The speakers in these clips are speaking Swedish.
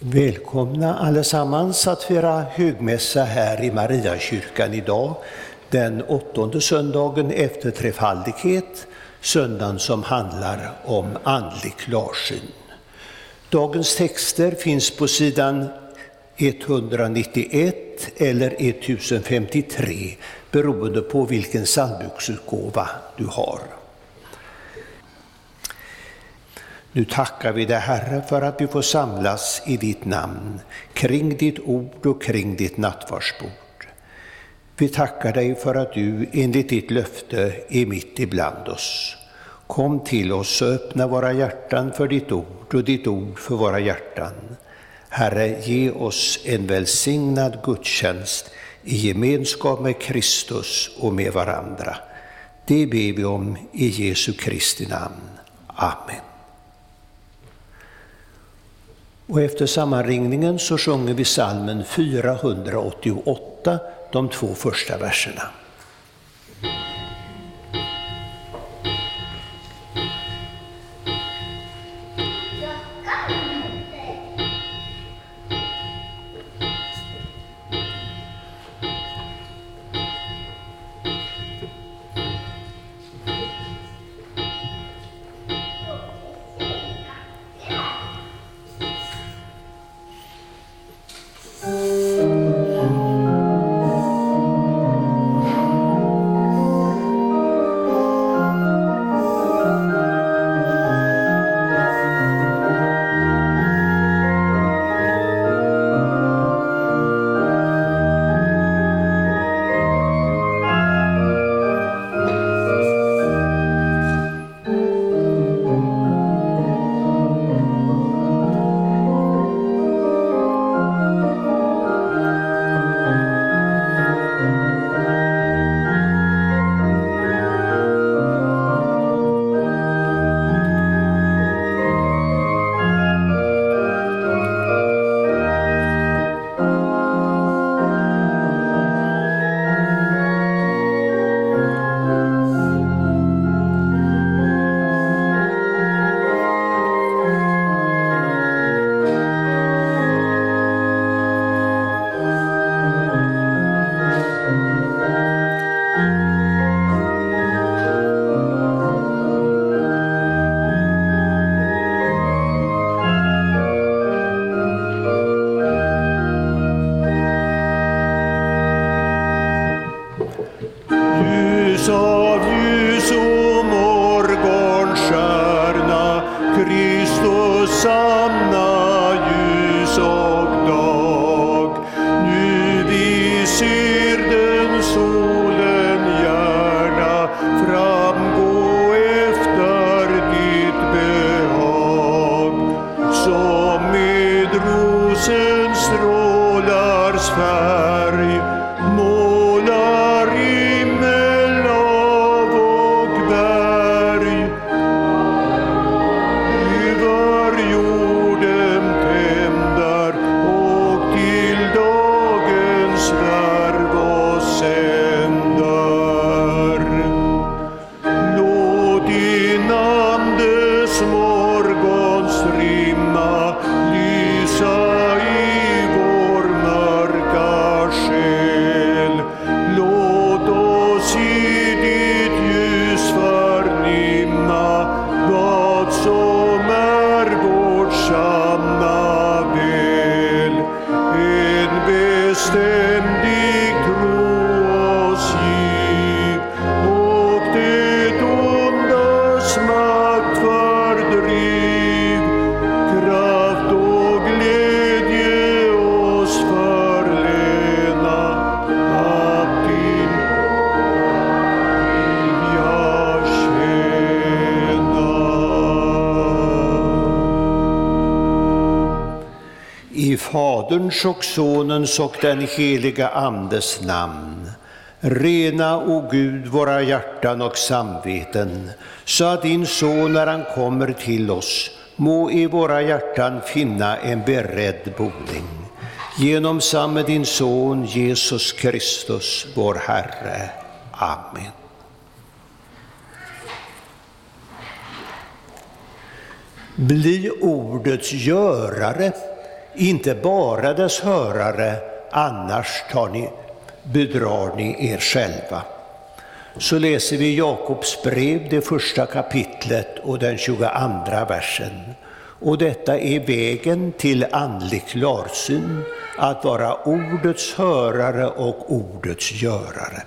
Välkomna allesammans att fira högmässa här i Mariakyrkan idag, den åttonde söndagen efter trefaldighet, söndagen som handlar om andlig klarsyn. Dagens texter finns på sidan 191 eller 1053 beroende på vilken psalmboksutgåva du har. Nu tackar vi dig Herre för att vi får samlas i ditt namn, kring ditt ord och kring ditt nattvardsbord. Vi tackar dig för att du enligt ditt löfte är mitt ibland oss. Kom till oss och öppna våra hjärtan för ditt ord och ditt ord för våra hjärtan. Herre, ge oss en välsignad gudstjänst i gemenskap med Kristus och med varandra. Det ber vi om i Jesu Kristi namn. Amen. Och efter sammanringningen så sjunger vi salmen 488, de två första verserna. Faderns och Sonens och den heliga Andes namn. Rena, o Gud, våra hjärtan och samveten, så att din Son, när han kommer till oss, må i våra hjärtan finna en beredd boning. Genom samme din Son, Jesus Kristus, vår Herre. Amen. Bli ordets görare inte bara dess hörare, annars tar ni, bedrar ni er själva. Så läser vi Jakobs brev, det första kapitlet och den 22 versen. Och detta är vägen till andlig klarsyn, att vara ordets hörare och ordets görare.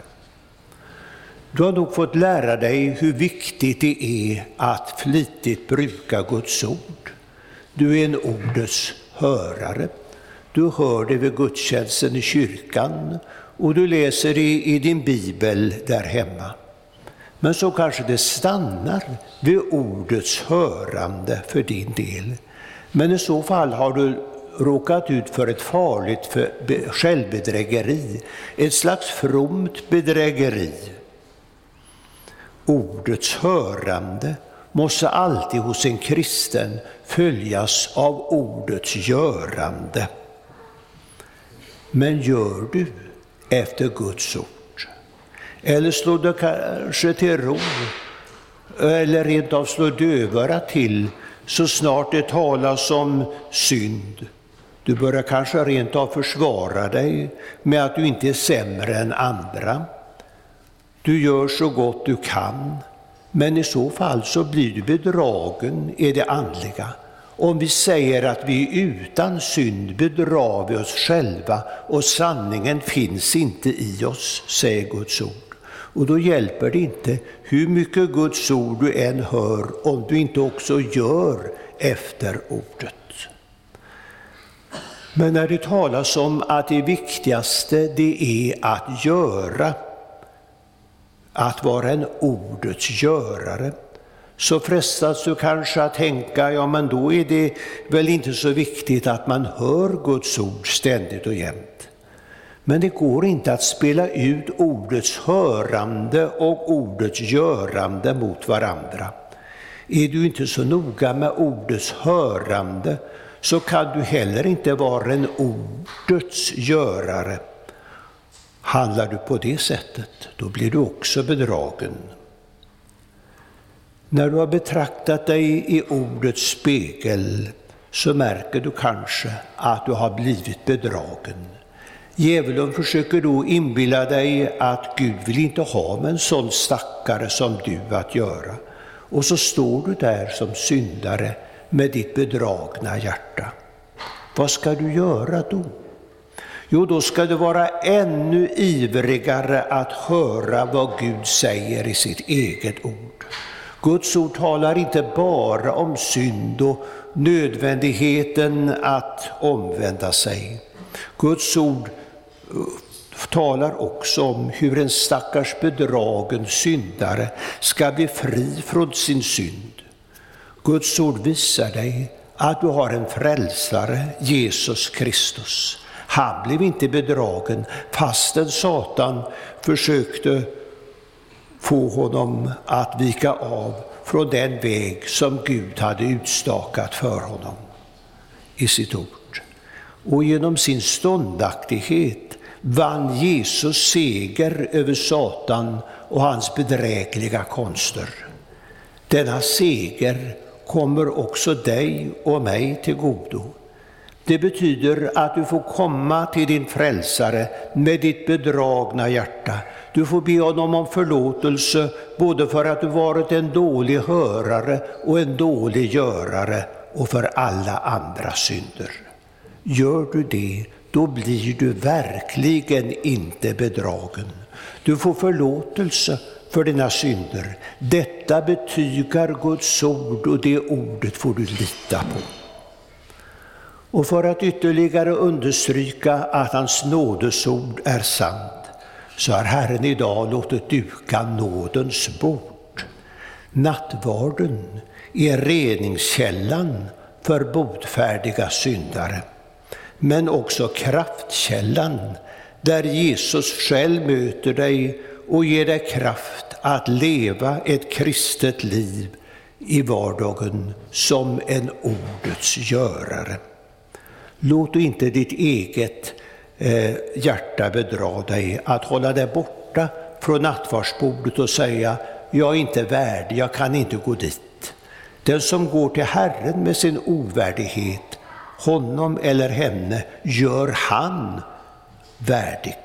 Du har nog fått lära dig hur viktigt det är att flitigt bruka Guds ord. Du är en ordets hörare. Du hör det vid gudstjänsten i kyrkan och du läser det i din bibel där hemma. Men så kanske det stannar vid ordets hörande för din del. Men i så fall har du råkat ut för ett farligt självbedrägeri, ett slags fromt bedrägeri. Ordets hörande måste alltid hos en kristen följas av ordets görande. Men gör du efter Guds ord? Eller slår du kanske till ro, eller rent av slår dövörat till så snart det talas om synd. Du börjar kanske rent av försvara dig med att du inte är sämre än andra. Du gör så gott du kan, men i så fall så blir du bedragen i det andliga. Om vi säger att vi utan synd bedrar vi oss själva och sanningen finns inte i oss, säger Guds ord. Och då hjälper det inte hur mycket Guds ord du än hör om du inte också gör efter ordet. Men när det talas om att det viktigaste det är att göra, att vara en ordets görare, så frestas du kanske att tänka, ja men då är det väl inte så viktigt att man hör Guds ord ständigt och jämt. Men det går inte att spela ut ordets hörande och ordets görande mot varandra. Är du inte så noga med ordets hörande så kan du heller inte vara en ordets görare. Handlar du på det sättet, då blir du också bedragen. När du har betraktat dig i ordets spegel så märker du kanske att du har blivit bedragen. Djävulen försöker då inbilla dig att Gud vill inte ha med en sån stackare som du att göra. Och så står du där som syndare med ditt bedragna hjärta. Vad ska du göra då? Jo, då ska du vara ännu ivrigare att höra vad Gud säger i sitt eget ord. Guds ord talar inte bara om synd och nödvändigheten att omvända sig. Guds ord eh, talar också om hur en stackars bedragen syndare ska bli fri från sin synd. Guds ord visar dig att du har en frälsare, Jesus Kristus. Han blev inte bedragen fastän Satan försökte få honom att vika av från den väg som Gud hade utstakat för honom i sitt ord. Och genom sin ståndaktighet vann Jesus seger över Satan och hans bedrägliga konster. Denna seger kommer också dig och mig till godo. Det betyder att du får komma till din frälsare med ditt bedragna hjärta. Du får be honom om förlåtelse både för att du varit en dålig hörare och en dålig görare och för alla andra synder. Gör du det, då blir du verkligen inte bedragen. Du får förlåtelse för dina synder. Detta betygar Guds ord och det ordet får du lita på. Och för att ytterligare understryka att hans nådesord är sant så har Herren idag låtit duka nådens bord. Nattvarden är reningskällan för botfärdiga syndare, men också kraftkällan där Jesus själv möter dig och ger dig kraft att leva ett kristet liv i vardagen som en ordets görare. Låt inte ditt eget eh, hjärta bedra dig att hålla dig borta från nattvardsbordet och säga jag är inte värdig, jag kan inte gå dit. Den som går till Herren med sin ovärdighet honom eller henne gör han värdig.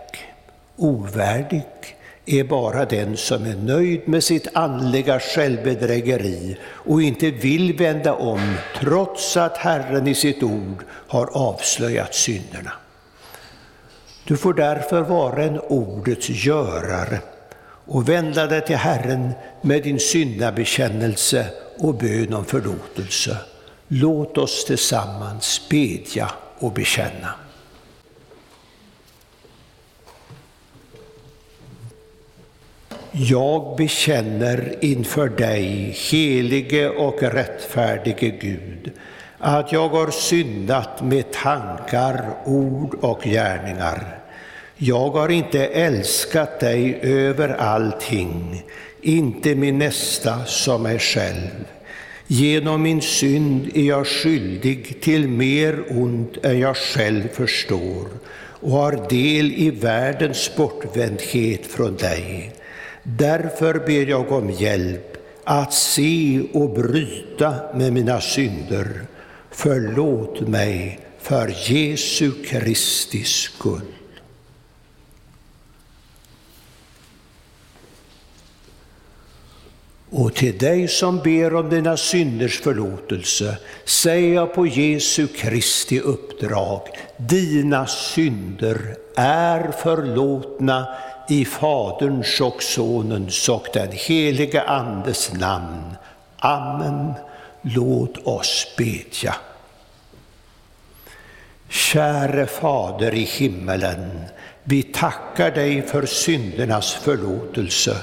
Ovärdig är bara den som är nöjd med sitt andliga självbedrägeri och inte vill vända om trots att Herren i sitt ord har avslöjat synderna. Du får därför vara en ordets görare och vända dig till Herren med din syndabekännelse och bön om förlåtelse. Låt oss tillsammans bedja och bekänna. Jag bekänner inför dig, helige och rättfärdige Gud, att jag har syndat med tankar, ord och gärningar. Jag har inte älskat dig över allting, inte min nästa som mig själv. Genom min synd är jag skyldig till mer ont än jag själv förstår och har del i världens bortvändhet från dig. Därför ber jag om hjälp att se och bryta med mina synder. Förlåt mig för Jesu Kristi skull. Och till dig som ber om dina synders förlåtelse säger jag på Jesu Kristi uppdrag, dina synder är förlåtna i Faderns och Sonens och den helige Andes namn. Amen. Låt oss bedja. Käre Fader i himmelen, vi tackar dig för syndernas förlåtelse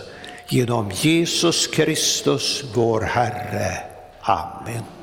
genom Jesus Kristus, vår Herre. Amen.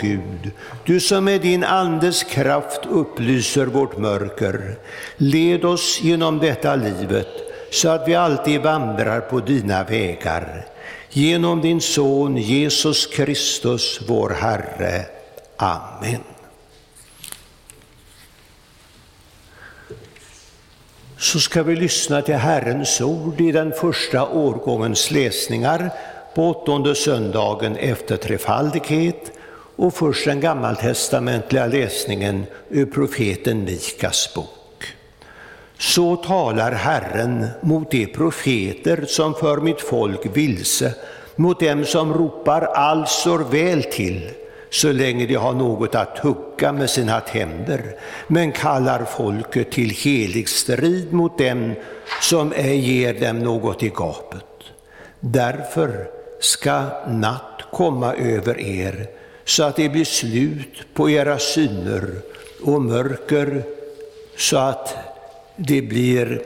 Gud, du som med din Andes kraft upplyser vårt mörker. Led oss genom detta livet så att vi alltid vandrar på dina vägar. Genom din Son Jesus Kristus, vår Herre. Amen. Så ska vi lyssna till Herrens ord i den första årgångens läsningar på åttonde söndagen efter trefaldighet och först den gammaltestamentliga läsningen ur profeten Mikas bok. Så talar Herren mot de profeter som för mitt folk vilse, mot dem som ropar allt står väl till, så länge de har något att hugga med sina tänder, men kallar folket till helig strid mot dem som ej ger dem något i gapet. Därför ska natt komma över er, så att det blir slut på era syner och mörker, så att det blir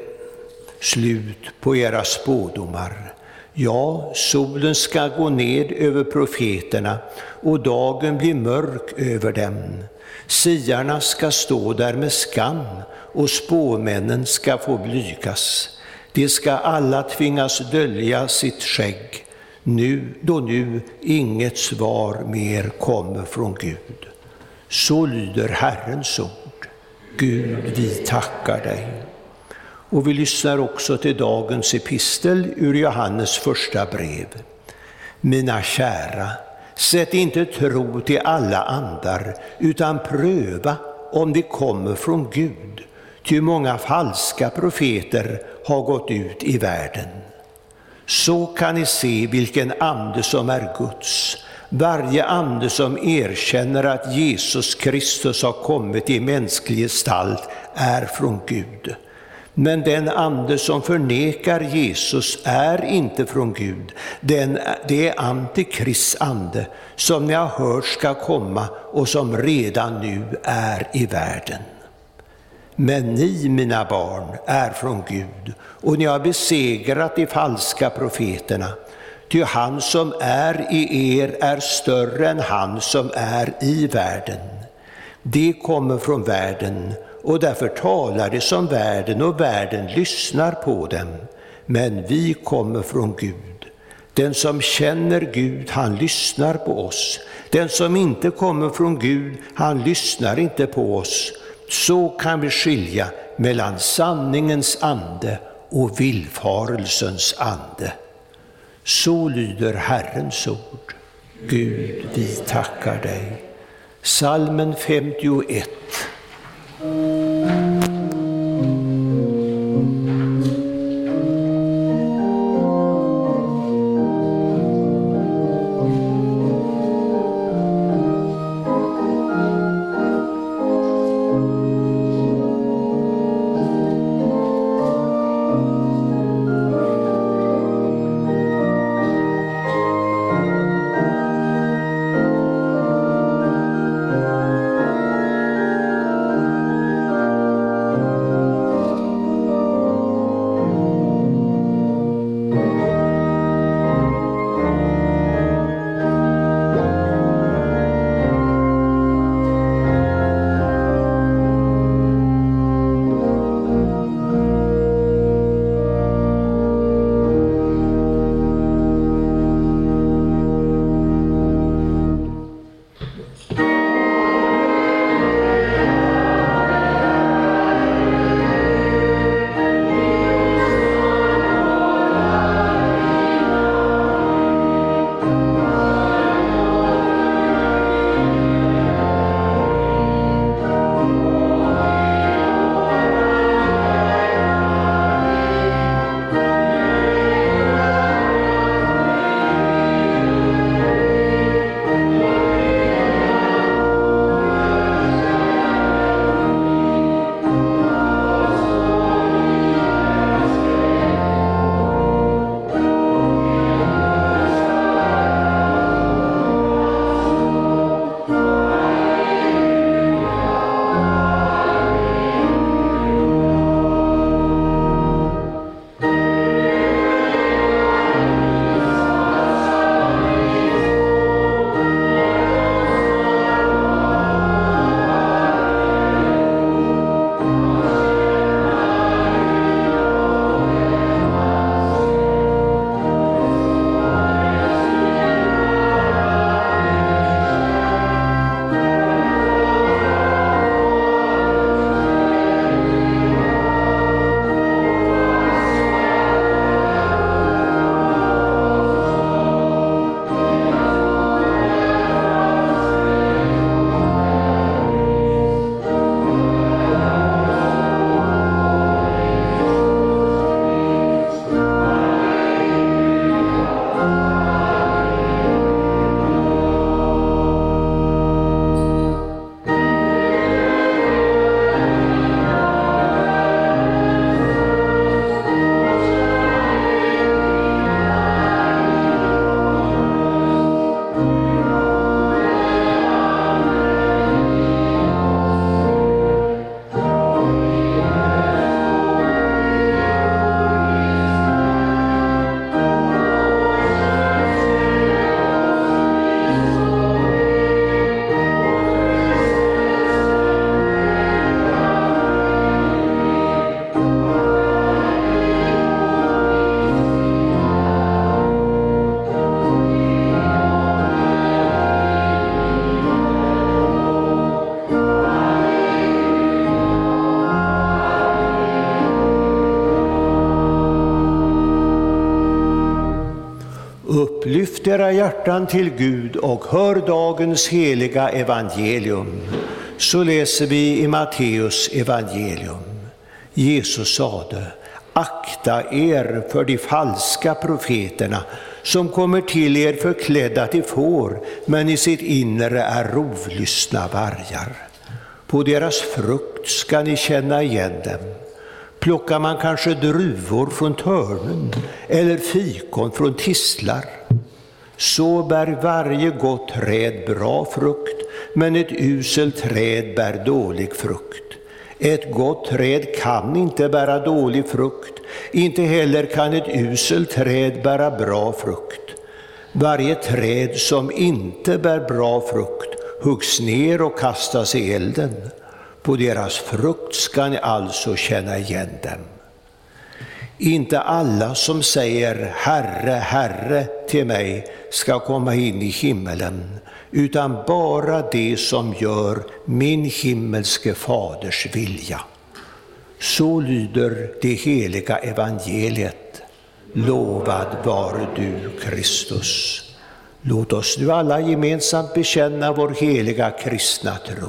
slut på era spådomar. Ja, solen ska gå ned över profeterna och dagen blir mörk över dem. Siarna ska stå där med skam och spåmännen ska få blygas. De ska alla tvingas dölja sitt skägg, nu då nu inget svar mer kommer från Gud. Så lyder Herrens ord. Gud, vi tackar dig. Och vi lyssnar också till dagens epistel ur Johannes första brev. Mina kära, sätt inte tro till alla andar, utan pröva om de kommer från Gud. Ty många falska profeter har gått ut i världen. Så kan ni se vilken ande som är Guds. Varje ande som erkänner att Jesus Kristus har kommit i mänsklig gestalt är från Gud. Men den ande som förnekar Jesus är inte från Gud. Den, det är Antikrists ande som ni har hört ska komma och som redan nu är i världen. Men ni, mina barn, är från Gud och ni har besegrat de falska profeterna. Ty han som är i er är större än han som är i världen. De kommer från världen och därför talar de som världen och världen lyssnar på dem. Men vi kommer från Gud. Den som känner Gud, han lyssnar på oss. Den som inte kommer från Gud, han lyssnar inte på oss. Så kan vi skilja mellan sanningens ande och villfarelsens ande. Så lyder Herrens ord. Gud, vi tackar dig. Salmen 51 Lyft era hjärtan till Gud och hör dagens heliga evangelium. Så läser vi i Matteus evangelium. Jesus sade, akta er för de falska profeterna som kommer till er förklädda till får, men i sitt inre är rovlystna vargar. På deras frukt ska ni känna igen dem. Plockar man kanske druvor från törnen eller fikon från tistlar? Så bär varje gott träd bra frukt, men ett uselt träd bär dålig frukt. Ett gott träd kan inte bära dålig frukt, inte heller kan ett uselt träd bära bra frukt. Varje träd som inte bär bra frukt huggs ner och kastas i elden. På deras frukt ska ni alltså känna igen dem. Inte alla som säger Herre, Herre till mig ska komma in i himmelen, utan bara de som gör min himmelske faders vilja. Så lyder det heliga evangeliet. Lovad vare du, Kristus. Låt oss nu alla gemensamt bekänna vår heliga kristna tro.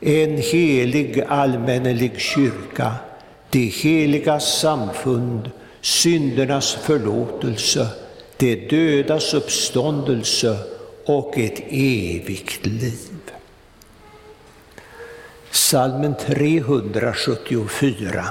en helig allmännelig kyrka, det heliga samfund, syndernas förlåtelse, det dödas uppståndelse och ett evigt liv. Salmen 374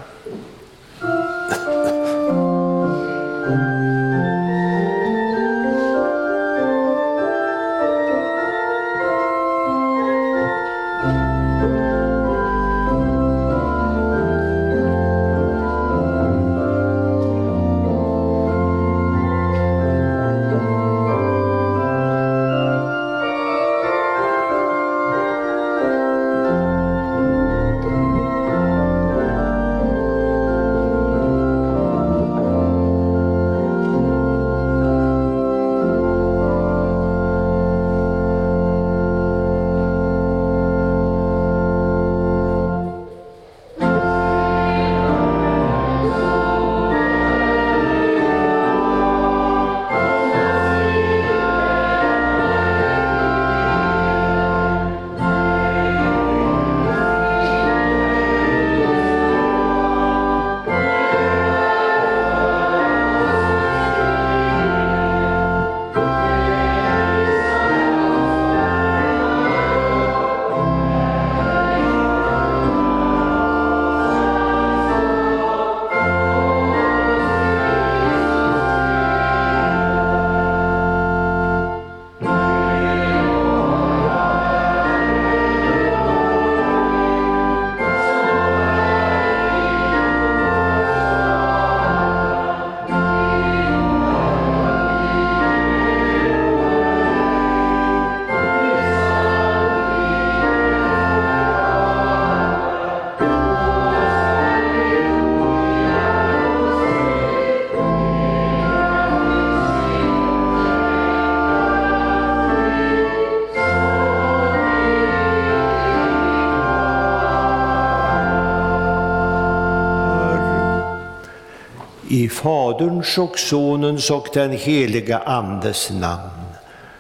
Faderns och Sonens och den heliga Andes namn.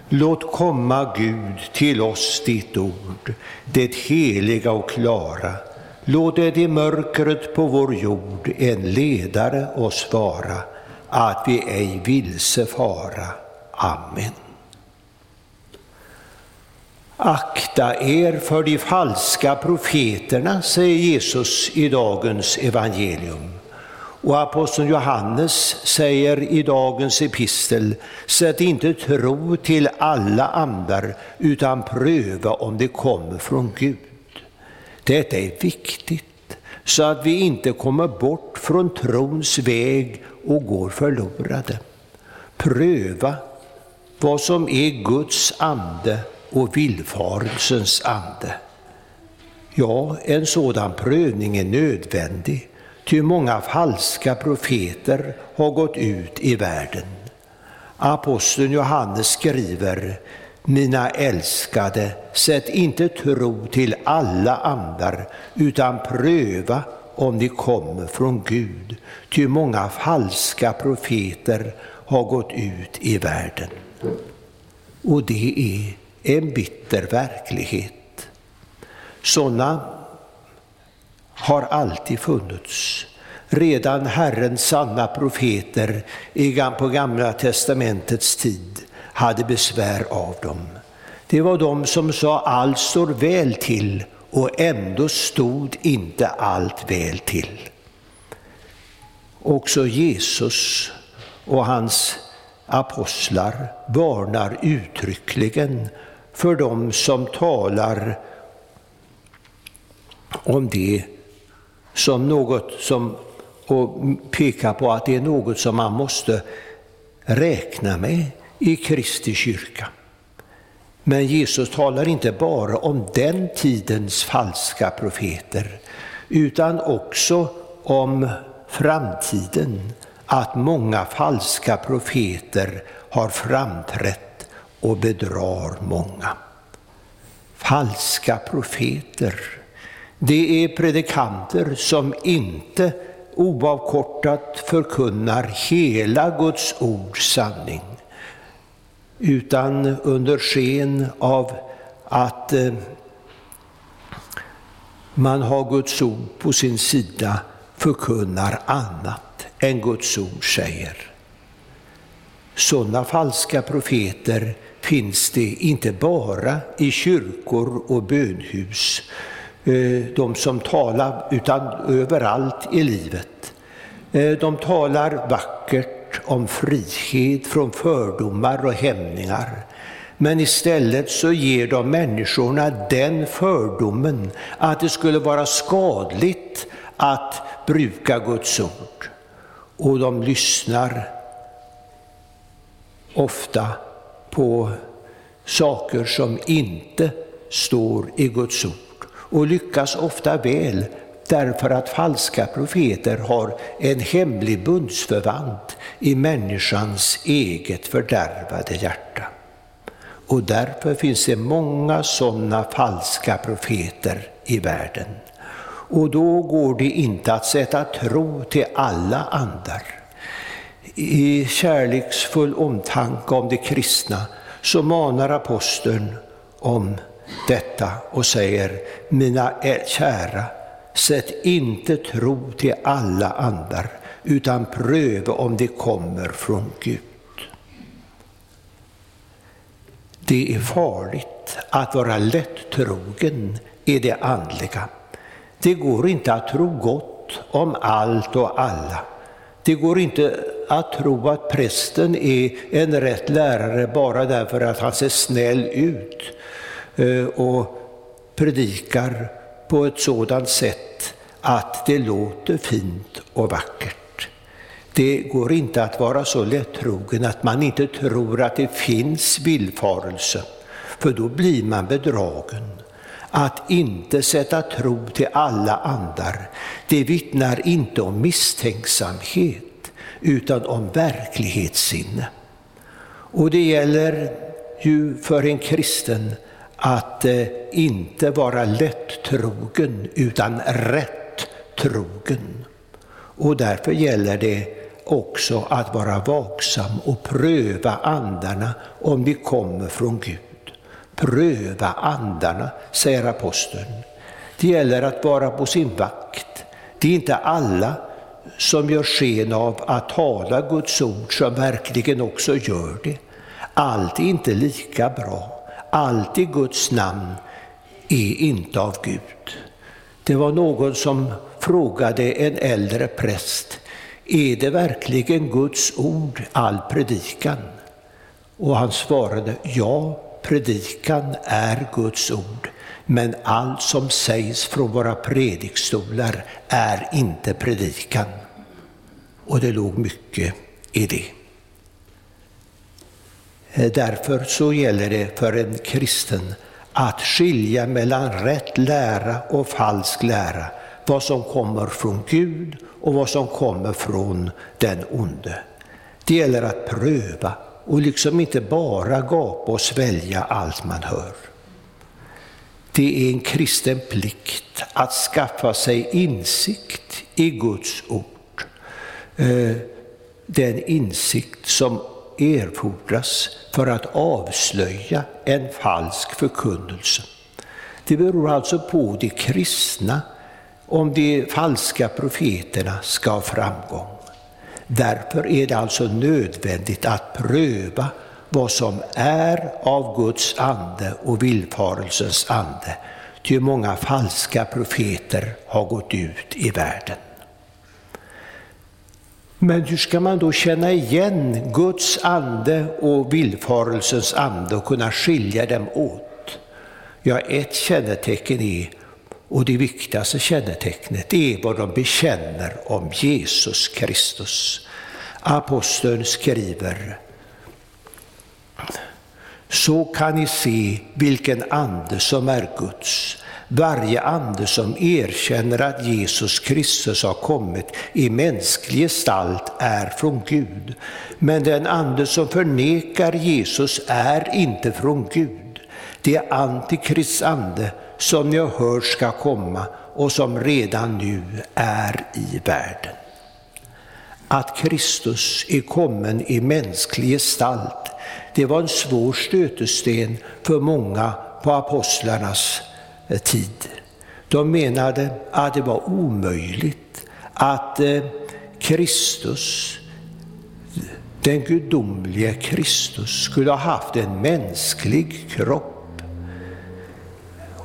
Låt komma, Gud, till oss ditt ord, det heliga och klara. Låt det i mörkret på vår jord en ledare oss vara, att vi ej vilse fara. Amen. Akta er för de falska profeterna, säger Jesus i dagens evangelium. Och aposteln Johannes säger i dagens epistel, sätt inte tro till alla andar utan pröva om det kommer från Gud. Detta är viktigt så att vi inte kommer bort från trons väg och går förlorade. Pröva vad som är Guds ande och villfarelsens ande. Ja, en sådan prövning är nödvändig, ty många falska profeter har gått ut i världen. Aposteln Johannes skriver, mina älskade, sätt inte tro till alla andar, utan pröva om de kommer från Gud, ty många falska profeter har gått ut i världen. Och det är en bitter verklighet. Sådana har alltid funnits. Redan Herrens sanna profeter på Gamla testamentets tid hade besvär av dem. Det var de som sa allt står väl till och ändå stod inte allt väl till. Också Jesus och hans apostlar varnar uttryckligen för dem som talar om det som något som och pekar på att det är något som man måste räkna med i Kristi kyrka. Men Jesus talar inte bara om den tidens falska profeter utan också om framtiden, att många falska profeter har framträtt och bedrar många. Falska profeter, det är predikanter som inte oavkortat förkunnar hela Guds ords sanning utan under sken av att eh, man har Guds ord på sin sida förkunnar annat än Guds ord säger. Sådana falska profeter finns det inte bara i kyrkor och bönhus, Eh, de som talar, utan överallt i livet. Eh, de talar vackert om frihet från fördomar och hämningar. Men istället så ger de människorna den fördomen att det skulle vara skadligt att bruka Guds ord. Och de lyssnar ofta på saker som inte står i Guds ord och lyckas ofta väl därför att falska profeter har en hemlig bundsförvant i människans eget fördärvade hjärta. Och därför finns det många sådana falska profeter i världen. Och då går det inte att sätta tro till alla andar. I kärleksfull omtanke om de kristna så manar aposteln om detta och säger, mina kära, sätt inte tro till alla andar, utan pröva om det kommer från Gud. Det är farligt att vara lättrogen i det andliga. Det går inte att tro gott om allt och alla. Det går inte att tro att prästen är en rätt lärare bara därför att han ser snäll ut Eh, och predikar på ett sådant sätt att det låter fint och vackert. Det går inte att vara så lättrogen att man inte tror att det finns villfarelse, för då blir man bedragen. Att inte sätta tro till alla andar, det vittnar inte om misstänksamhet utan om verklighetssinne. Och det gäller ju för en kristen att eh, inte vara lättrogen utan rätt trogen. Och därför gäller det också att vara vaksam och pröva andarna om de kommer från Gud. Pröva andarna, säger aposteln. Det gäller att vara på sin vakt. Det är inte alla som gör sken av att tala Guds ord som verkligen också gör det. Allt är inte lika bra. Allt i Guds namn är inte av Gud. Det var någon som frågade en äldre präst, är det verkligen Guds ord, all predikan? Och han svarade, ja, predikan är Guds ord, men allt som sägs från våra predikstolar är inte predikan. Och det låg mycket i det. Eh, därför så gäller det för en kristen att skilja mellan rätt lära och falsk lära, vad som kommer från Gud och vad som kommer från den onde. Det gäller att pröva och liksom inte bara gapa och svälja allt man hör. Det är en kristen plikt att skaffa sig insikt i Guds ord. Eh, den insikt som erfordras för att avslöja en falsk förkunnelse. Det beror alltså på de kristna om de falska profeterna ska ha framgång. Därför är det alltså nödvändigt att pröva vad som är av Guds ande och villfarelsens ande, ty många falska profeter har gått ut i världen. Men hur ska man då känna igen Guds ande och villfarelsens ande och kunna skilja dem åt? Ja, ett kännetecken är, och det viktigaste kännetecknet, är vad de bekänner om Jesus Kristus. Aposteln skriver, så kan ni se vilken ande som är Guds. Varje ande som erkänner att Jesus Kristus har kommit i mänsklig gestalt är från Gud. Men den ande som förnekar Jesus är inte från Gud. Det är Antikrists ande som ni har hört ska komma och som redan nu är i världen. Att Kristus är kommen i mänsklig gestalt, det var en svår stötesten för många på apostlarnas Eh, tid. De menade att det var omöjligt att eh, Kristus, den gudomliga Kristus, skulle ha haft en mänsklig kropp.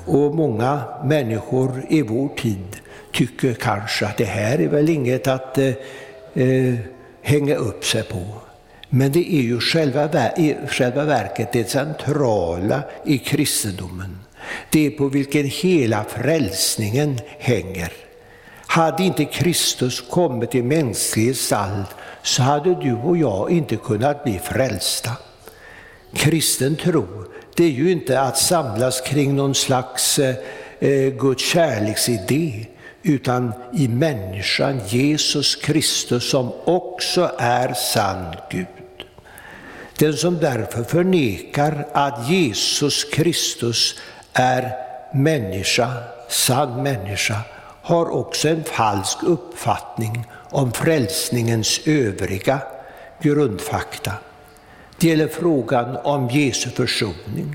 Och många människor i vår tid tycker kanske att det här är väl inget att eh, eh hänga upp sig på. Men det är ju själva, i själva verket det centrala i kristendomen. Det på vilken hela frälsningen hänger. Hade inte Kristus kommit i mänsklig gestalt så hade du och jag inte kunnat bli frälsta. Kristen tro, det är ju inte att samlas kring någon slags eh, eh Guds kärleksidé, utan i människan Jesus Kristus som också är sann Gud. Den som därför förnekar att Jesus Kristus är människa, sann människa, har också en falsk uppfattning om frälsningens övriga grundfakta. Det gäller frågan om Jesu försoning.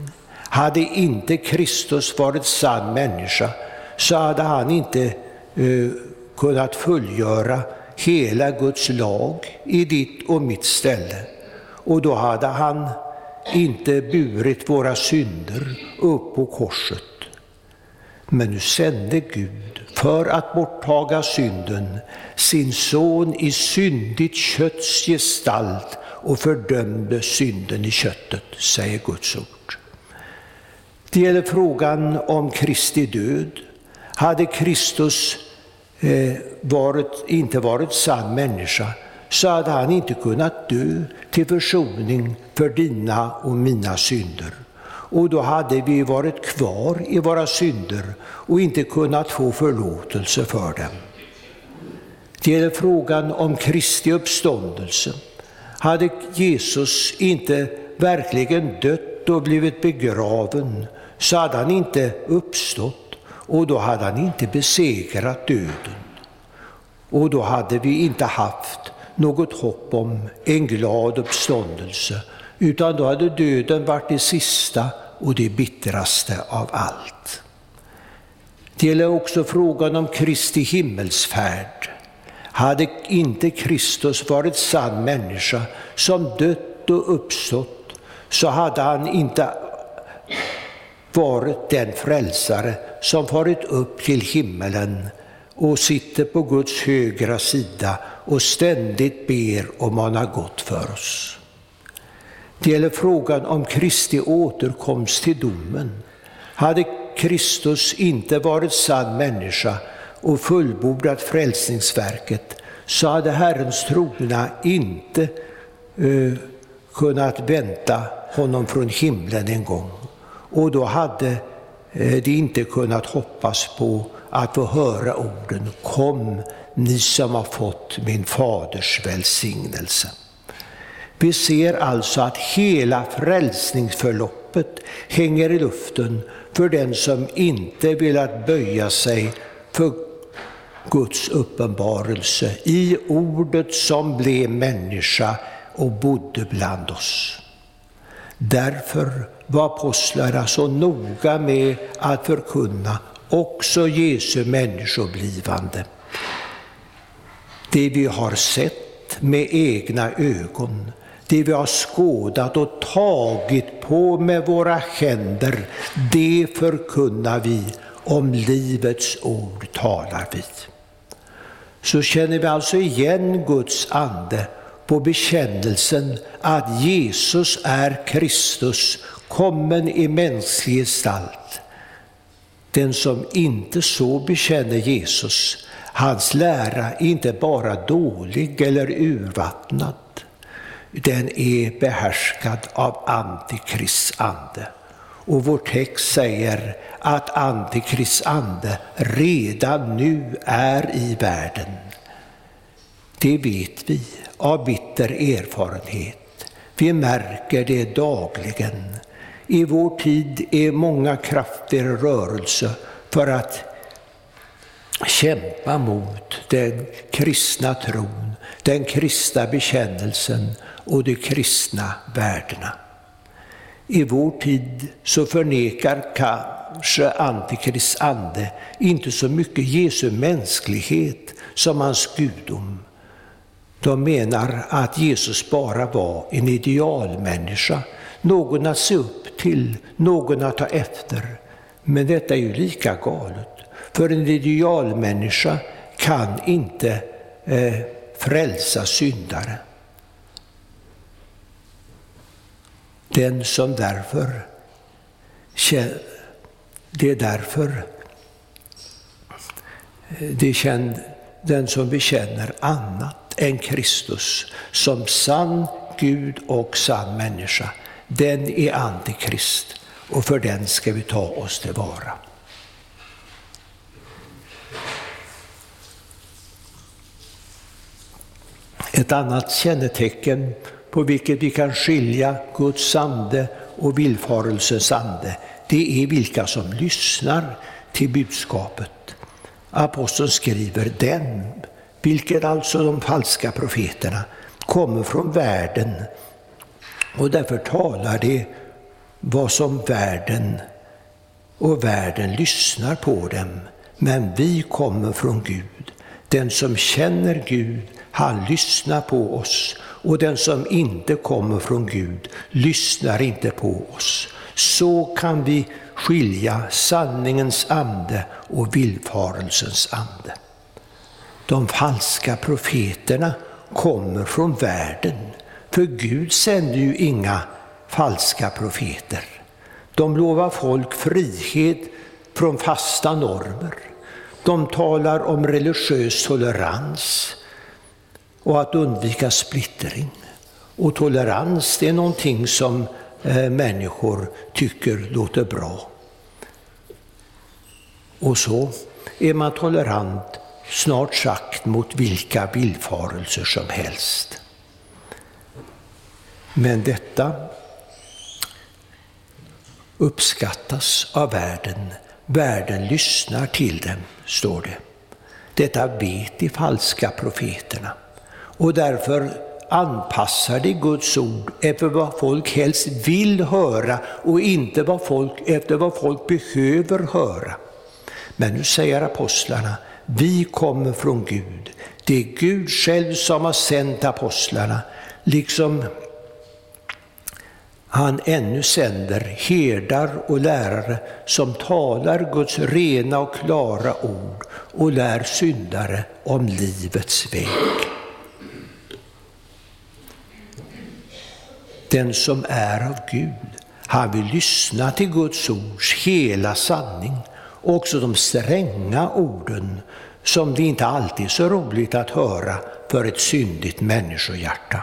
Hade inte Kristus varit sann människa så hade han inte uh, kunnat fullgöra hela Guds lag i ditt och mitt ställe. Och då hade han inte burit våra synder upp på korset. Men nu sände Gud, för att borttaga synden, sin son i syndigt kötts gestalt och fördömde synden i köttet, säger Guds ord. Det gäller frågan om Kristi död. Hade Kristus eh, varit, inte varit sann människa så hade han inte kunnat dö till försoning för dina och mina synder. Och då hade vi varit kvar i våra synder och inte kunnat få förlåtelse för dem. Det gäller frågan om Kristi uppståndelse. Hade Jesus inte verkligen dött och blivit begraven så hade han inte uppstått och då hade han inte besegrat döden. Och då hade vi inte haft något hopp om en glad uppståndelse, utan då hade döden varit det sista och det bittraste av allt. Det gäller också frågan om Kristi himmelsfärd. Hade inte Kristus varit sann människa som dött och uppstått så hade han inte varit den frälsare som farit upp till himmelen och sitter på Guds högra sida och ständigt ber och manar gott för oss. Det gäller frågan om Kristi återkomst till domen. Hade Kristus inte varit sann människa och fullbordat frälsningsverket så hade Herrens trogna inte uh, kunnat vänta honom från himlen en gång. Och då hade uh, de inte kunnat hoppas på att få höra orden Kom, ni som har fått min faders välsignelse. Vi ser alltså att hela frälsningsförloppet hänger i luften för den som inte velat böja sig för Guds uppenbarelse i ordet som blev människa och bodde bland oss. Därför var apostlarna så noga med att förkunna också Jesu människoblivande. Det vi har sett med egna ögon, det vi har skådat och tagit på med våra händer, det förkunnar vi, om livets ord talar vi. Så känner vi alltså igen Guds ande på bekännelsen att Jesus är Kristus, kommen i mänsklig gestalt. Den som inte så bekänner Jesus, hans lära är inte bara dålig eller urvattnad, den är behärskad av Antikrists ande. Och vår text säger att Antikrists ande redan nu är i världen. Det vet vi av bitter erfarenhet. Vi märker det dagligen. I vår tid är många krafter i rörelse för att kämpa mot den kristna tron, den kristna bekännelsen och de kristna värdena. I vår tid så förnekar kanske Antikrists ande inte så mycket Jesu mänsklighet som hans gudom. De menar att Jesus bara var en idealmänniska, någon att se upp till, någon att ta efter. Men detta är ju lika galet, för en idealmänniska kan inte eh, frälsa syndare. Den som därför, det är därför eh, det känd, den som bekänner annat än Kristus som sann Gud och sann människa, den är antikrist och för den ska vi ta oss tillvara. Ett annat kännetecken på vilket vi kan skilja Guds ande och villfarelsens ande, det är vilka som lyssnar till budskapet. Aposteln skriver den, vilket alltså de falska profeterna, kommer från världen och därför talar det vad som världen och världen lyssnar på dem. Men vi kommer från Gud. Den som känner Gud, han lyssnar på oss och den som inte kommer från Gud lyssnar inte på oss. Så kan vi skilja sanningens ande och villfarelsens ande. De falska profeterna kommer från världen, för Gud sänder ju inga falska profeter. De lovar folk frihet från fasta normer. De talar om religiös tolerans och att undvika splittring. Och tolerans det är någonting som eh, människor tycker låter bra. Och så är man tolerant snart sagt mot vilka villfarelser som helst. Men detta uppskattas av världen. Världen lyssnar till dem, står det. Detta vet de falska profeterna och därför anpassar de Guds ord efter vad folk helst vill höra och inte vad folk, efter vad folk behöver höra. Men nu säger apostlarna, vi kommer från Gud. Det är Gud själv som har sänt apostlarna, liksom han ännu sänder herdar och lärare som talar Guds rena och klara ord och lär syndare om livets väg. Den som är av Gud, han vill lyssna till Guds ords hela sanning, och också de stränga orden som det inte alltid är så roligt att höra för ett syndigt människohjärta.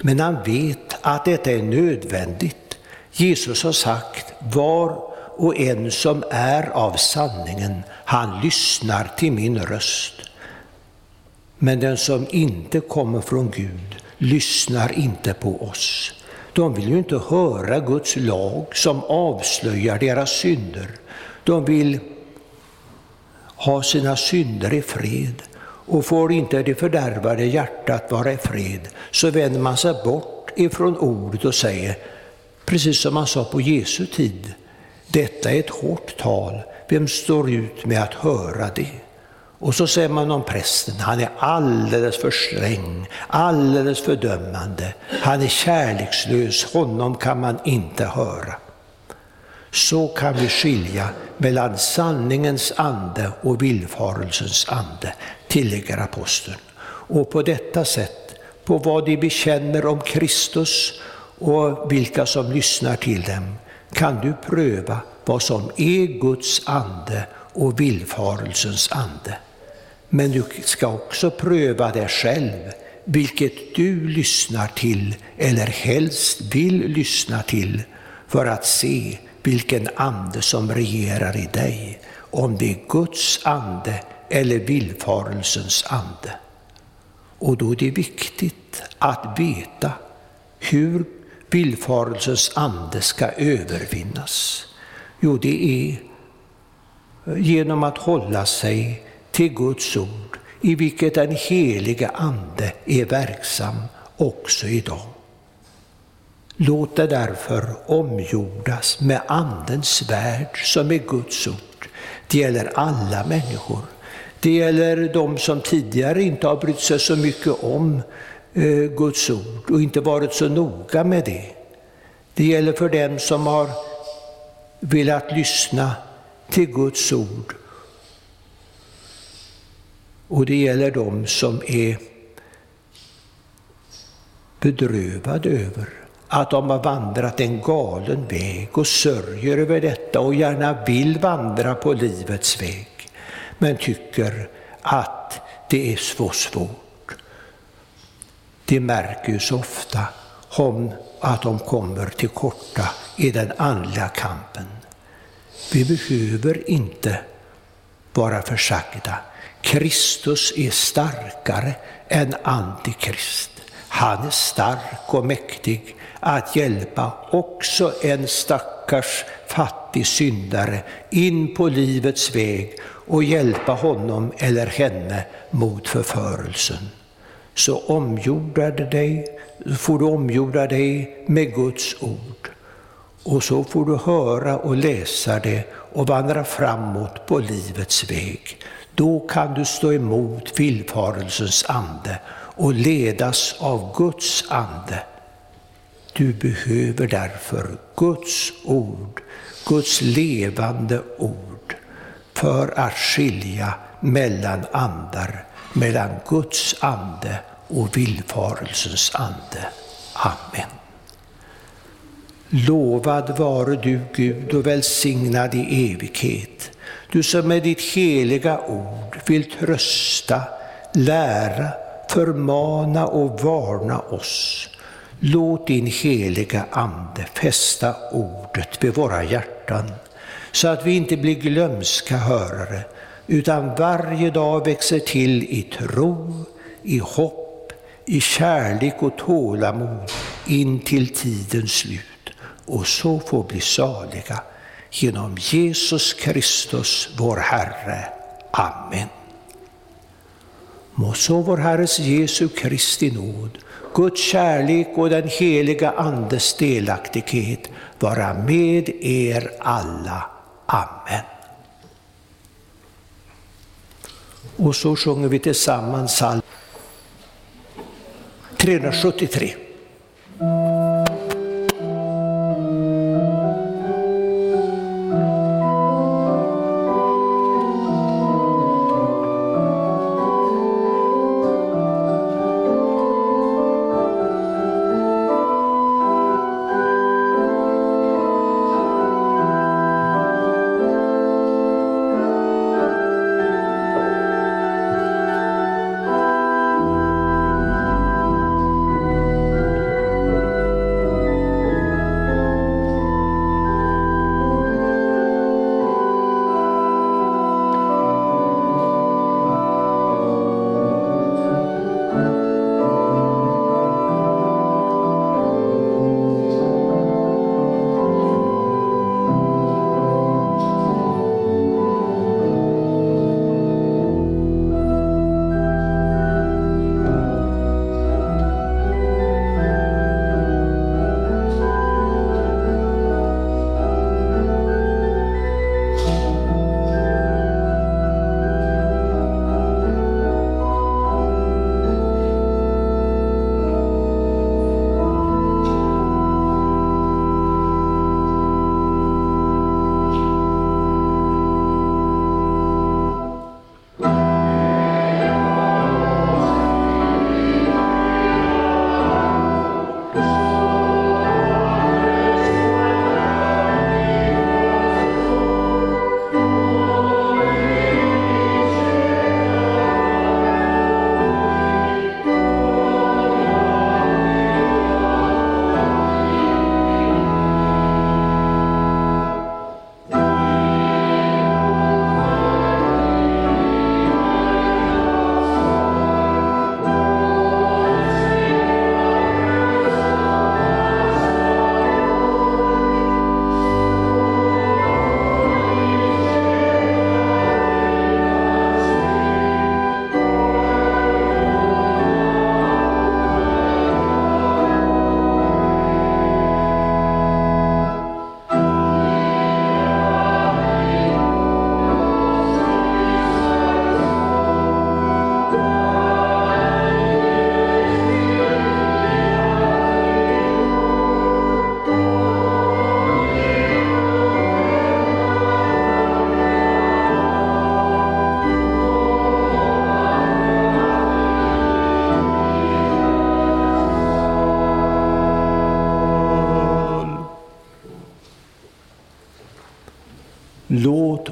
Men han vet att detta är nödvändigt. Jesus har sagt, var och en som är av sanningen, han lyssnar till min röst. Men den som inte kommer från Gud lyssnar inte på oss. De vill ju inte höra Guds lag som avslöjar deras synder. De vill ha sina synder i fred. Och får inte det fördärvade hjärtat vara i fred, så vänder man sig bort ifrån ordet och säger, precis som man sa på Jesu tid, detta är ett hårt tal, vem står ut med att höra det? Och så säger man om prästen, han är alldeles för sträng, alldeles för dömande, han är kärlekslös, honom kan man inte höra. Så kan vi skilja mellan sanningens ande och villfarelsens ande, tillägger aposteln. Och på detta sätt, på vad de bekänner om Kristus och vilka som lyssnar till dem, kan du pröva vad som är Guds ande och villfarelsens ande. Men du ska också pröva dig själv, vilket du lyssnar till eller helst vill lyssna till, för att se vilken ande som regerar i dig, om det är Guds ande eller villfarelsens ande. Och då är det viktigt att veta hur villfarelsens ande ska övervinnas. Jo, det är genom att hålla sig till Guds ord, i vilket den heliga Ande är verksam också idag. Låt det därför omgjordas med Andens värld som är Guds ord. Det gäller alla människor. Det gäller de som tidigare inte har brytt sig så mycket om eh, Guds ord och inte varit så noga med det. Det gäller för dem som har velat lyssna till Guds ord. Och det gäller dem som är bedrövade över att de har vandrat en galen väg och sörjer över detta och gärna vill vandra på livets väg, men tycker att det är så svårt. De märker ju så ofta om att de kommer till korta i den andliga kampen. Vi behöver inte vara försagda. Kristus är starkare än Antikrist. Han är stark och mäktig att hjälpa också en stackars fattig syndare in på livets väg och hjälpa honom eller henne mot förförelsen. Så omgjorda dig, får du omgjorda dig med Guds ord. Och så får du höra och läsa det och vandra framåt på livets väg. Då kan du stå emot villfarelsens ande och ledas av Guds ande. Du behöver därför Guds ord, Guds levande ord, för att skilja mellan andar, mellan Guds ande och villfarelsens ande. Amen. Lovad vare du Gud och välsignad i evighet, du som med ditt heliga ord vill trösta, lära, förmana och varna oss. Låt din heliga Ande fästa ordet vid våra hjärtan, så att vi inte blir glömska hörare, utan varje dag växer till i tro, i hopp, i kärlek och tålamod in till tidens slut och så får bli saliga genom Jesus Kristus, vår Herre. Amen. Må så vår Herres Jesu Kristi nåd, Guds kärlek och den heliga Andes delaktighet vara med er alla. Amen. Och så sjunger vi tillsammans psalm 373.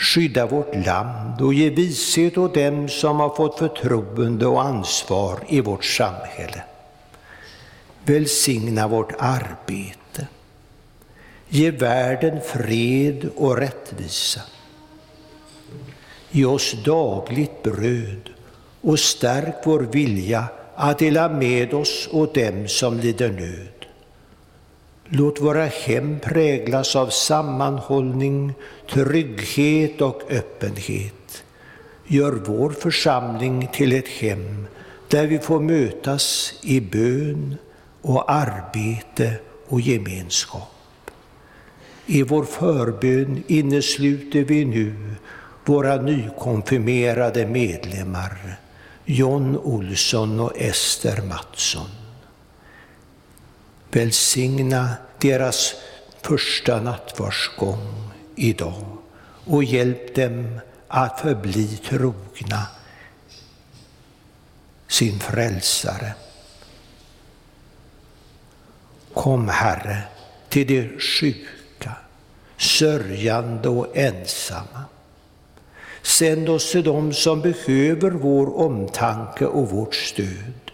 Skydda vårt land och ge vishet åt dem som har fått förtroende och ansvar i vårt samhälle. Välsigna vårt arbete. Ge världen fred och rättvisa. Ge oss dagligt bröd och stärk vår vilja att dela med oss åt dem som lider nöd. Låt våra hem präglas av sammanhållning, trygghet och öppenhet. Gör vår församling till ett hem där vi får mötas i bön och arbete och gemenskap. I vår förbön innesluter vi nu våra nykonfirmerade medlemmar John Olsson och Ester Mattsson. Välsigna deras första nattvardsgång idag och hjälp dem att förbli trogna sin frälsare. Kom, Herre, till de sjuka, sörjande och ensamma. Sänd oss till dem som behöver vår omtanke och vårt stöd.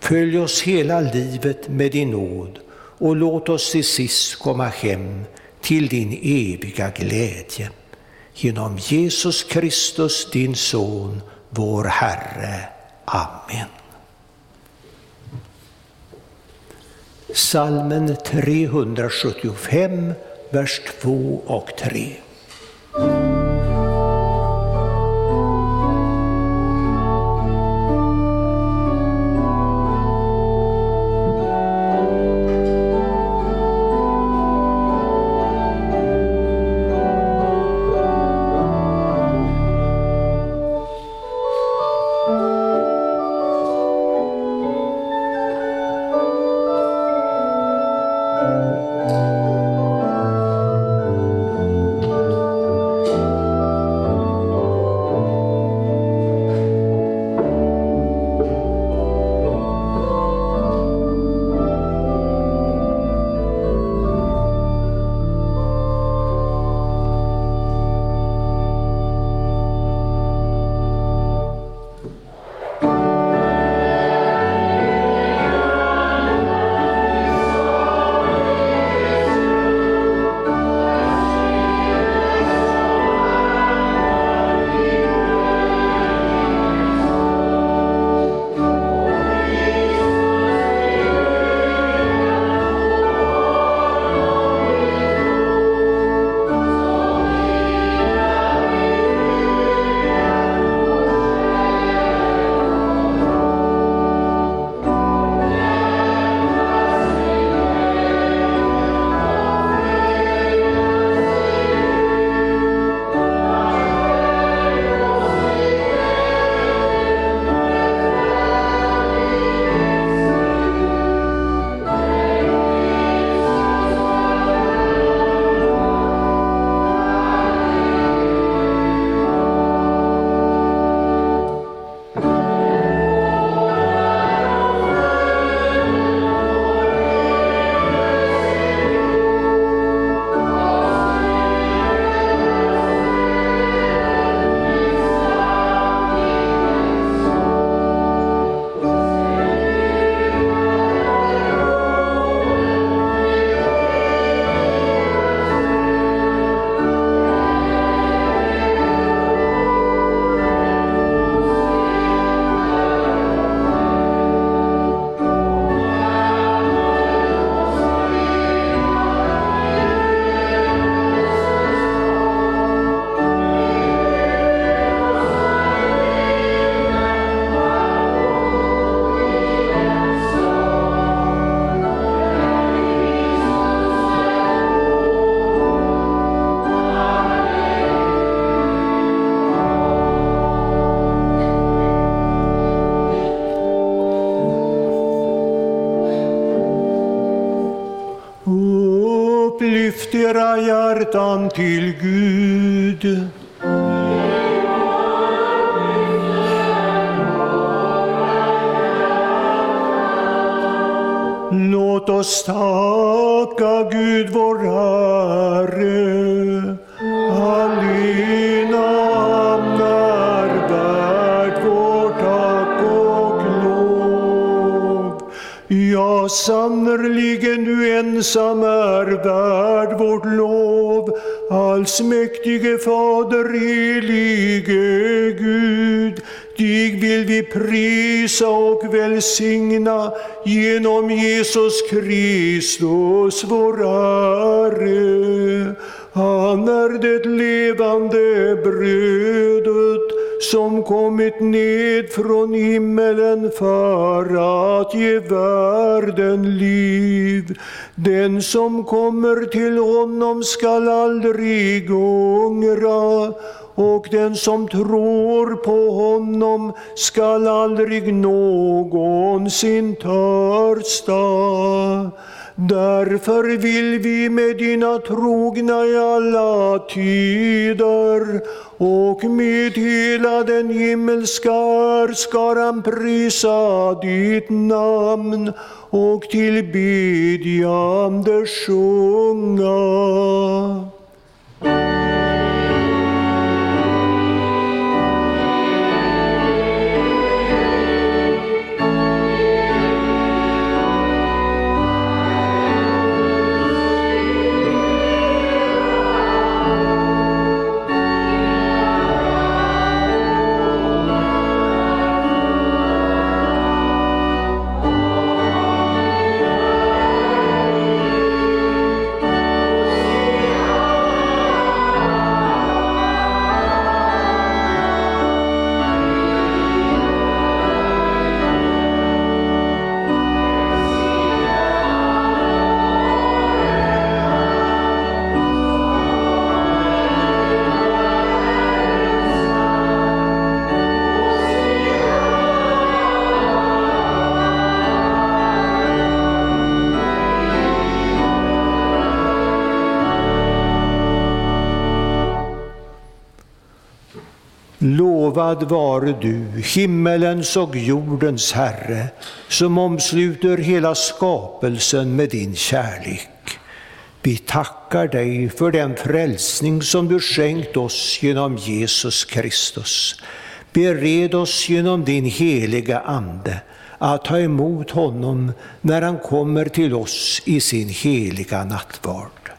Följ oss hela livet med din nåd och låt oss till sist komma hem till din eviga glädje. Genom Jesus Kristus, din Son, vår Herre. Amen. Salmen 375, vers 2 och 3. Hjärtan till Allsmäktige Fader, helige Gud, dig vill vi prisa och välsigna genom Jesus Kristus, vår Herre. Han är det levande brödet som kommit ned från himmelen för att ge världen liv. Den som kommer till honom skall aldrig ångra och den som tror på honom skall aldrig någonsin törsta. Därför vill vi med dina trogna i alla tider och med hela den himmelska skaran prisa ditt namn och tillbedjande sjunga. Lovad vare du, himmelens och jordens Herre, som omsluter hela skapelsen med din kärlek. Vi tackar dig för den frälsning som du skänkt oss genom Jesus Kristus. Bered oss genom din heliga Ande att ta emot honom när han kommer till oss i sin heliga nattvard.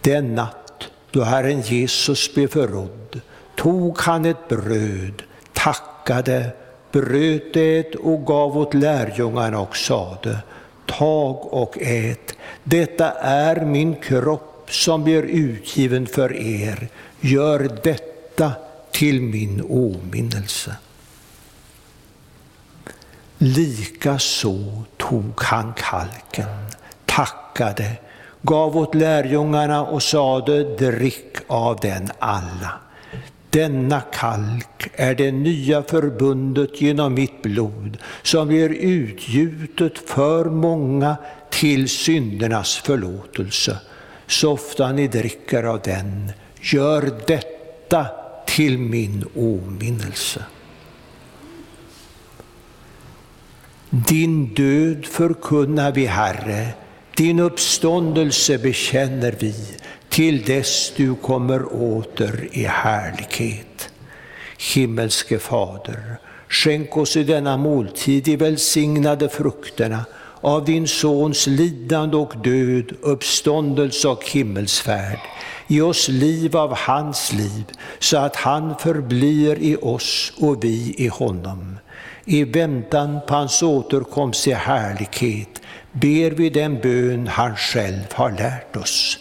Den natt då Herren Jesus blev förrådd tog han ett bröd, tackade, bröt det och gav åt lärjungarna och sade, tag och ät, detta är min kropp som blir utgiven för er, gör detta till min åminnelse. Likaså tog han kalken, tackade, gav åt lärjungarna och sade, drick av den alla. Denna kalk är det nya förbundet genom mitt blod som blir utgjutet för många till syndernas förlåtelse. Så ofta ni dricker av den, gör detta till min åminnelse. Din död förkunnar vi, Herre, din uppståndelse bekänner vi till dess du kommer åter i härlighet. Himmelske Fader, skänk oss i denna måltid de välsignade frukterna av din Sons lidande och död, uppståndelse och himmelsfärd. Ge oss liv av hans liv, så att han förblir i oss och vi i honom. I väntan på hans återkomst i härlighet ber vi den bön han själv har lärt oss.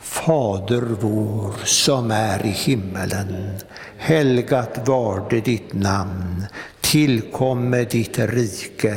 Fader vår som är i himmelen. Helgat varde ditt namn. Tillkomme ditt rike.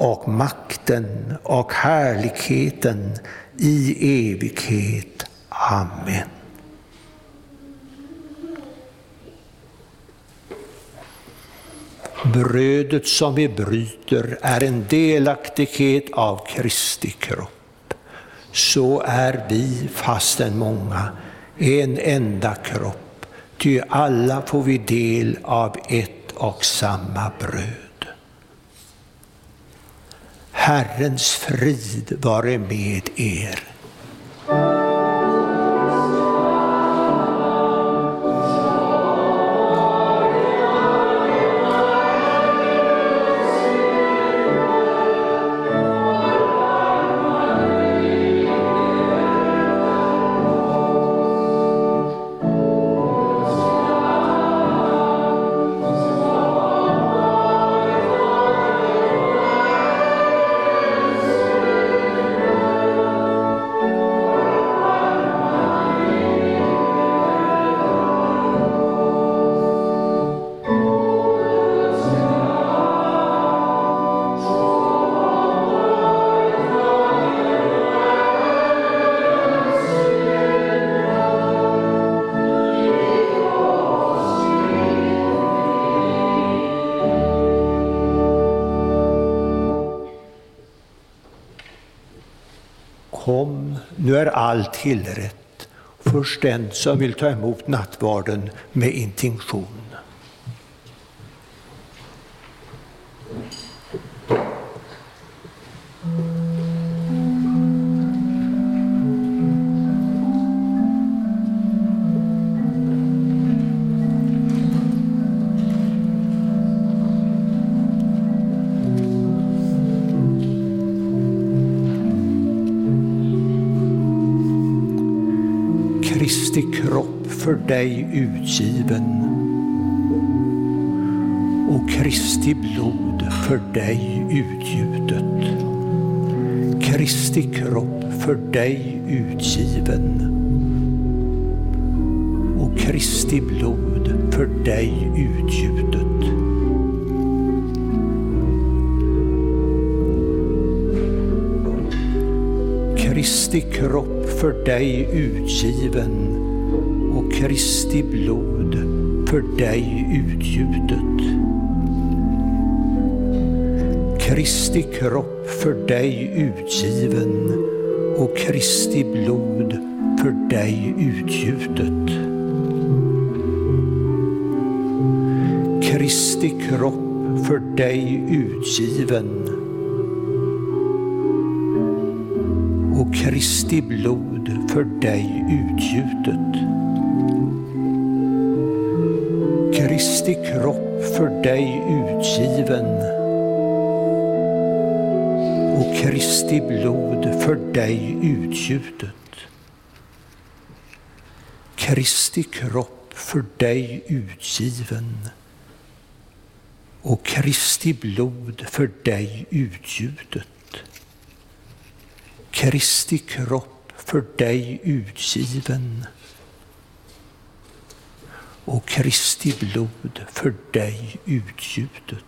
och makten och härligheten i evighet. Amen. Brödet som vi bryter är en delaktighet av Kristi kropp. Så är vi, fastän många, en enda kropp, ty alla får vi del av ett och samma bröd. Herrens frid vare med er. Nu är allt tillrätt. Först den som vill ta emot nattvarden med intention för dig utgiven och Kristi blod för dig utgjutet. Kristi kropp för dig utgiven och Kristi blod för dig utgjutet. Kristi kropp för dig utgiven Kristi blod för dig utgjutet. Kristi kropp för dig utgiven och Kristi blod för dig utgjutet. Kristi kropp för dig utgiven och Kristi blod för dig utgjutet. Dig utgiven och Kristi blod för dig utgjutet. Kristi kropp för dig utgiven och Kristi blod för dig utgjutet. Kristi kropp för dig utgiven och Kristi blod för dig utgjutet.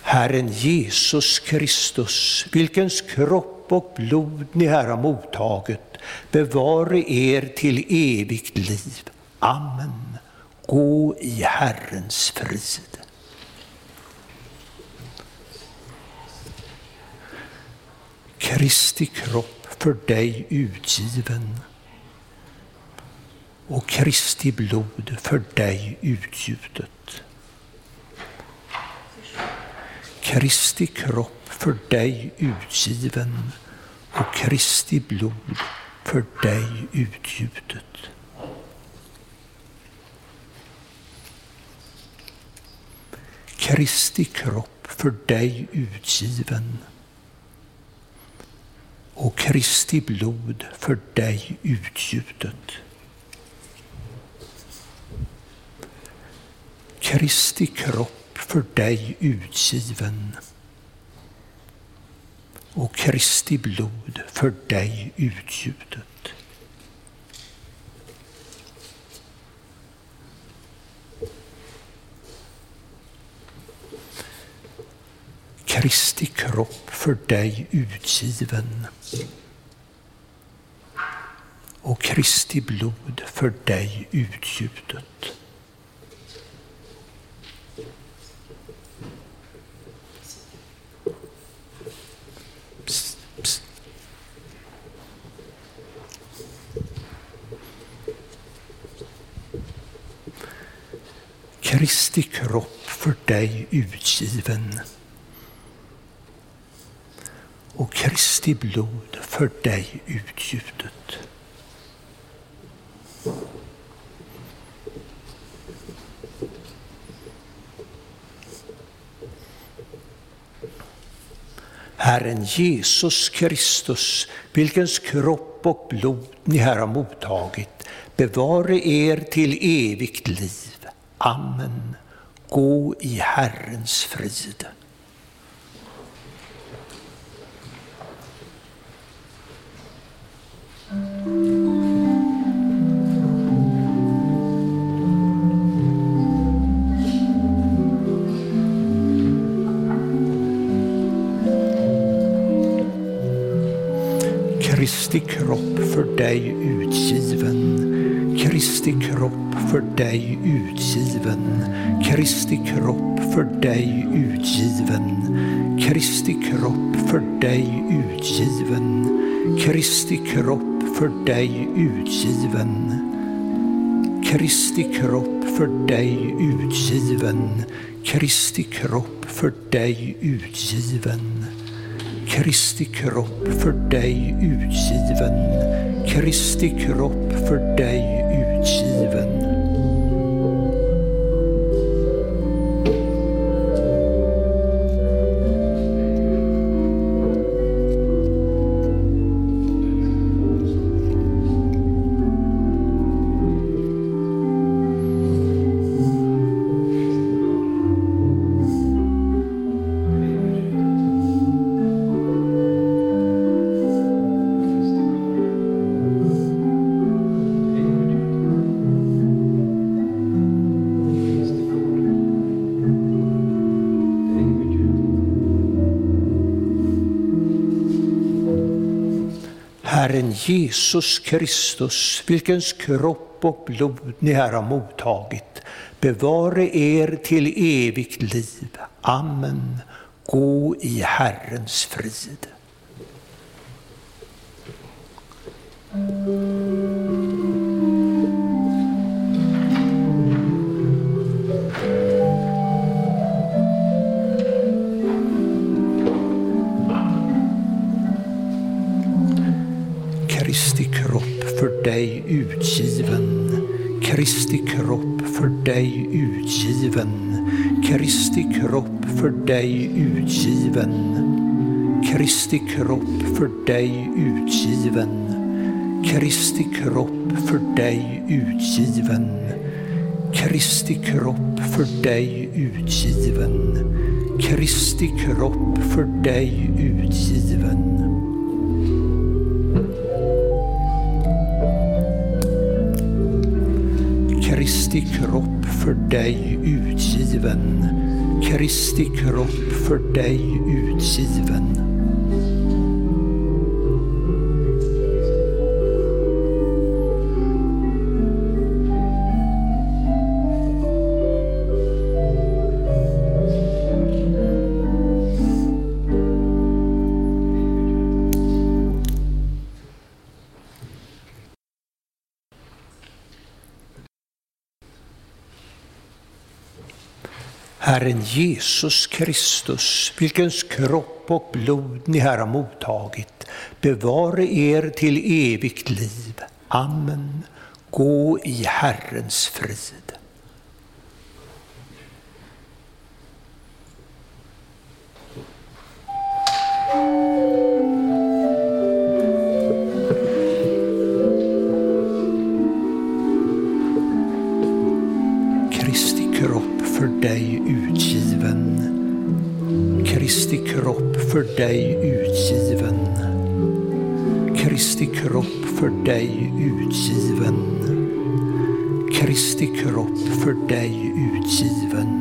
Herren Jesus Kristus, vilkens kropp och blod ni här har mottagit, bevare er till evigt liv. Amen. Gå i Herrens frid. Kristi kropp för dig utgiven och Kristi blod för dig utgjutet. Kristi kropp för dig utgiven och Kristi blod för dig utgjutet. Kristi kropp för dig utgiven och Kristi blod för dig utgjutet. Kristi kropp för dig utgiven och Kristi blod för dig utgjutet. Kristi kropp för dig utgiven och Kristi blod för dig utgjutet. Psst, psst. Kristi kropp för dig utgiven och Kristi blod för dig utgjutet. Herren Jesus Kristus, vilkens kropp och blod ni här har mottagit, bevare er till evigt liv. Amen. Gå i Herrens frid. Kristi kropp för dig utgiven. Kristi kropp för dig utgiven. Kristi kropp för dig utgiven. Kristi kropp för dig utgiven. Kristi kropp för dig utgiven. Kristi kropp för dig utgiven. Kristi kropp för dig utgiven. Kristi kropp för dig utgiven. Kristi kropp för dig Jesus Kristus, vilkens kropp och blod ni här har mottagit, bevare er till evigt liv. Amen. Gå i Herrens frid. Utgiven. Kristi kropp för dig utgiven. Kristi kropp för dig utgiven. Kristi kropp för dig utgiven. Kristi kropp för dig utgiven. Kristi kropp för dig utgiven. Kristi kropp för dig utgiven. Herren Jesus Kristus, vilkens kropp och blod ni här har mottagit, bevare er till evigt liv. Amen. Gå i Herrens frid. För dig utgiven.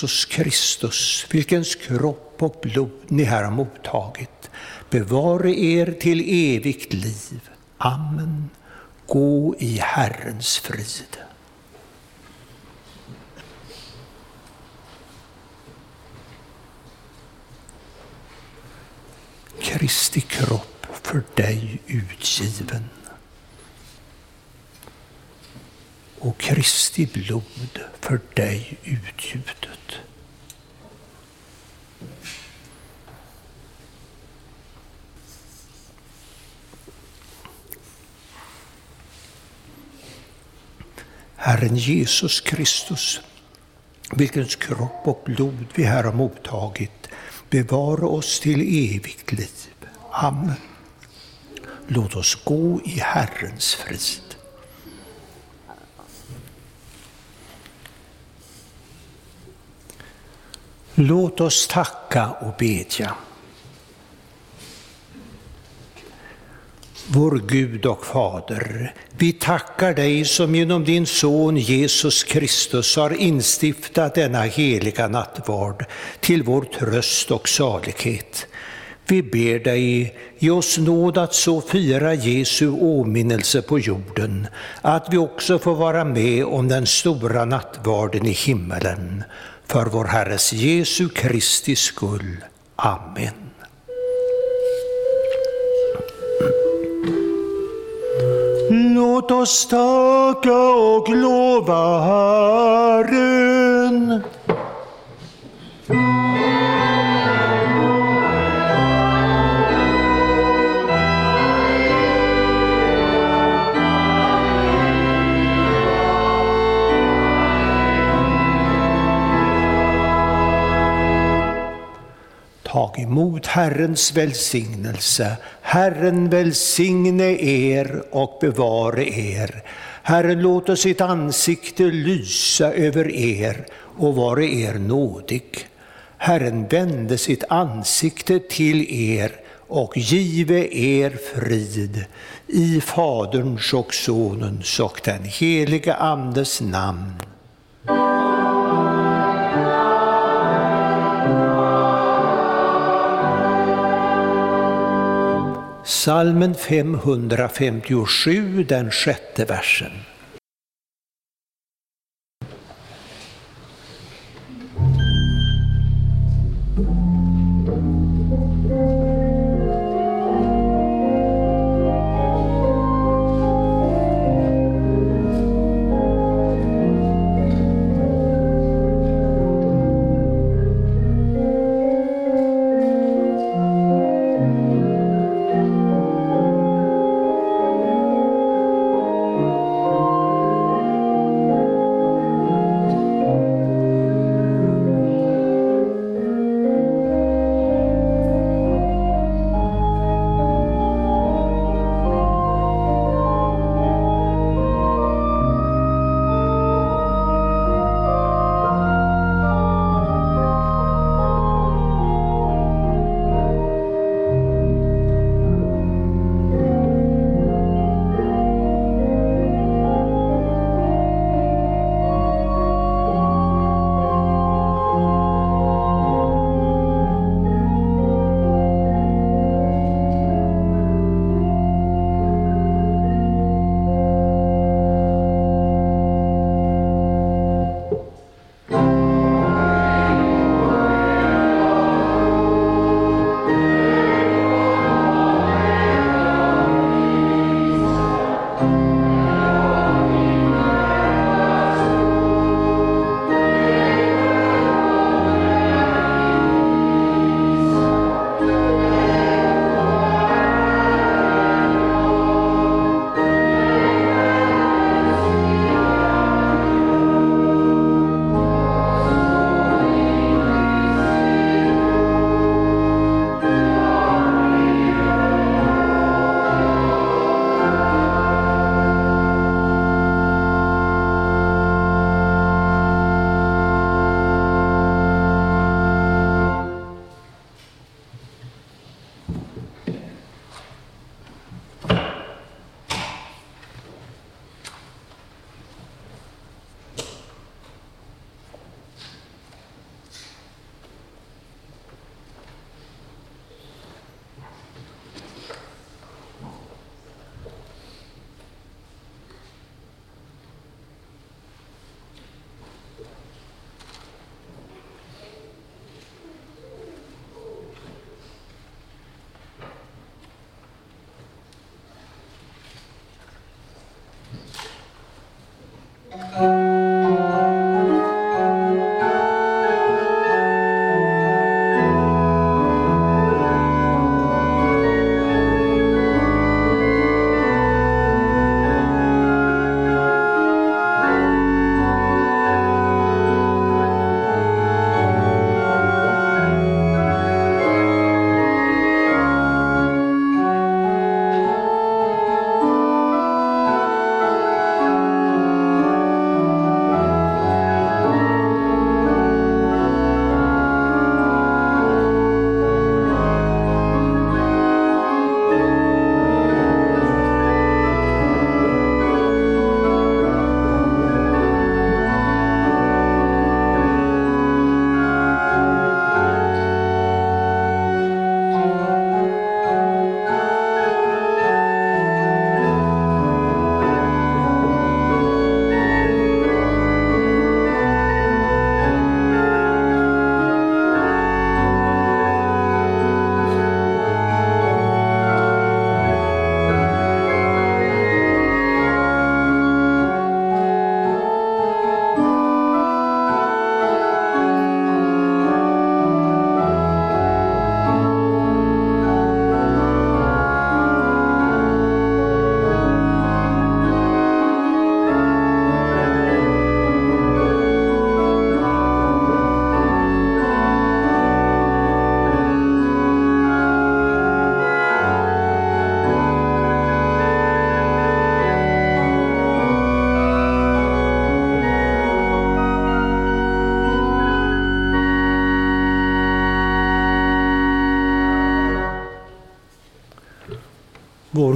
Jesus Kristus, vilkens kropp och blod ni här har mottagit, bevare er till evigt liv. Amen. Gå i Herrens frid. Kristi kropp för dig utgiven. och Kristi blod för dig utgjutet. Herren Jesus Kristus, vilkens kropp och blod vi här har mottagit, bevara oss till evigt liv. Amen. Låt oss gå i Herrens frid. Låt oss tacka och bedja. Vår Gud och Fader, vi tackar dig som genom din Son Jesus Kristus har instiftat denna heliga nattvard till vår tröst och salighet. Vi ber dig, ge oss nåd att så fira Jesu åminnelse på jorden, att vi också får vara med om den stora nattvarden i himmelen för vår Herres Jesu Kristi skull. Amen. Låt oss tacka och lova Herren. Tag emot Herrens välsignelse. Herren välsigne er och bevare er. Herren låter sitt ansikte lysa över er och vare er nådig. Herren vände sitt ansikte till er och give er frid i Faderns och Sonens och den helige Andes namn. Salmen 557, den sjätte versen.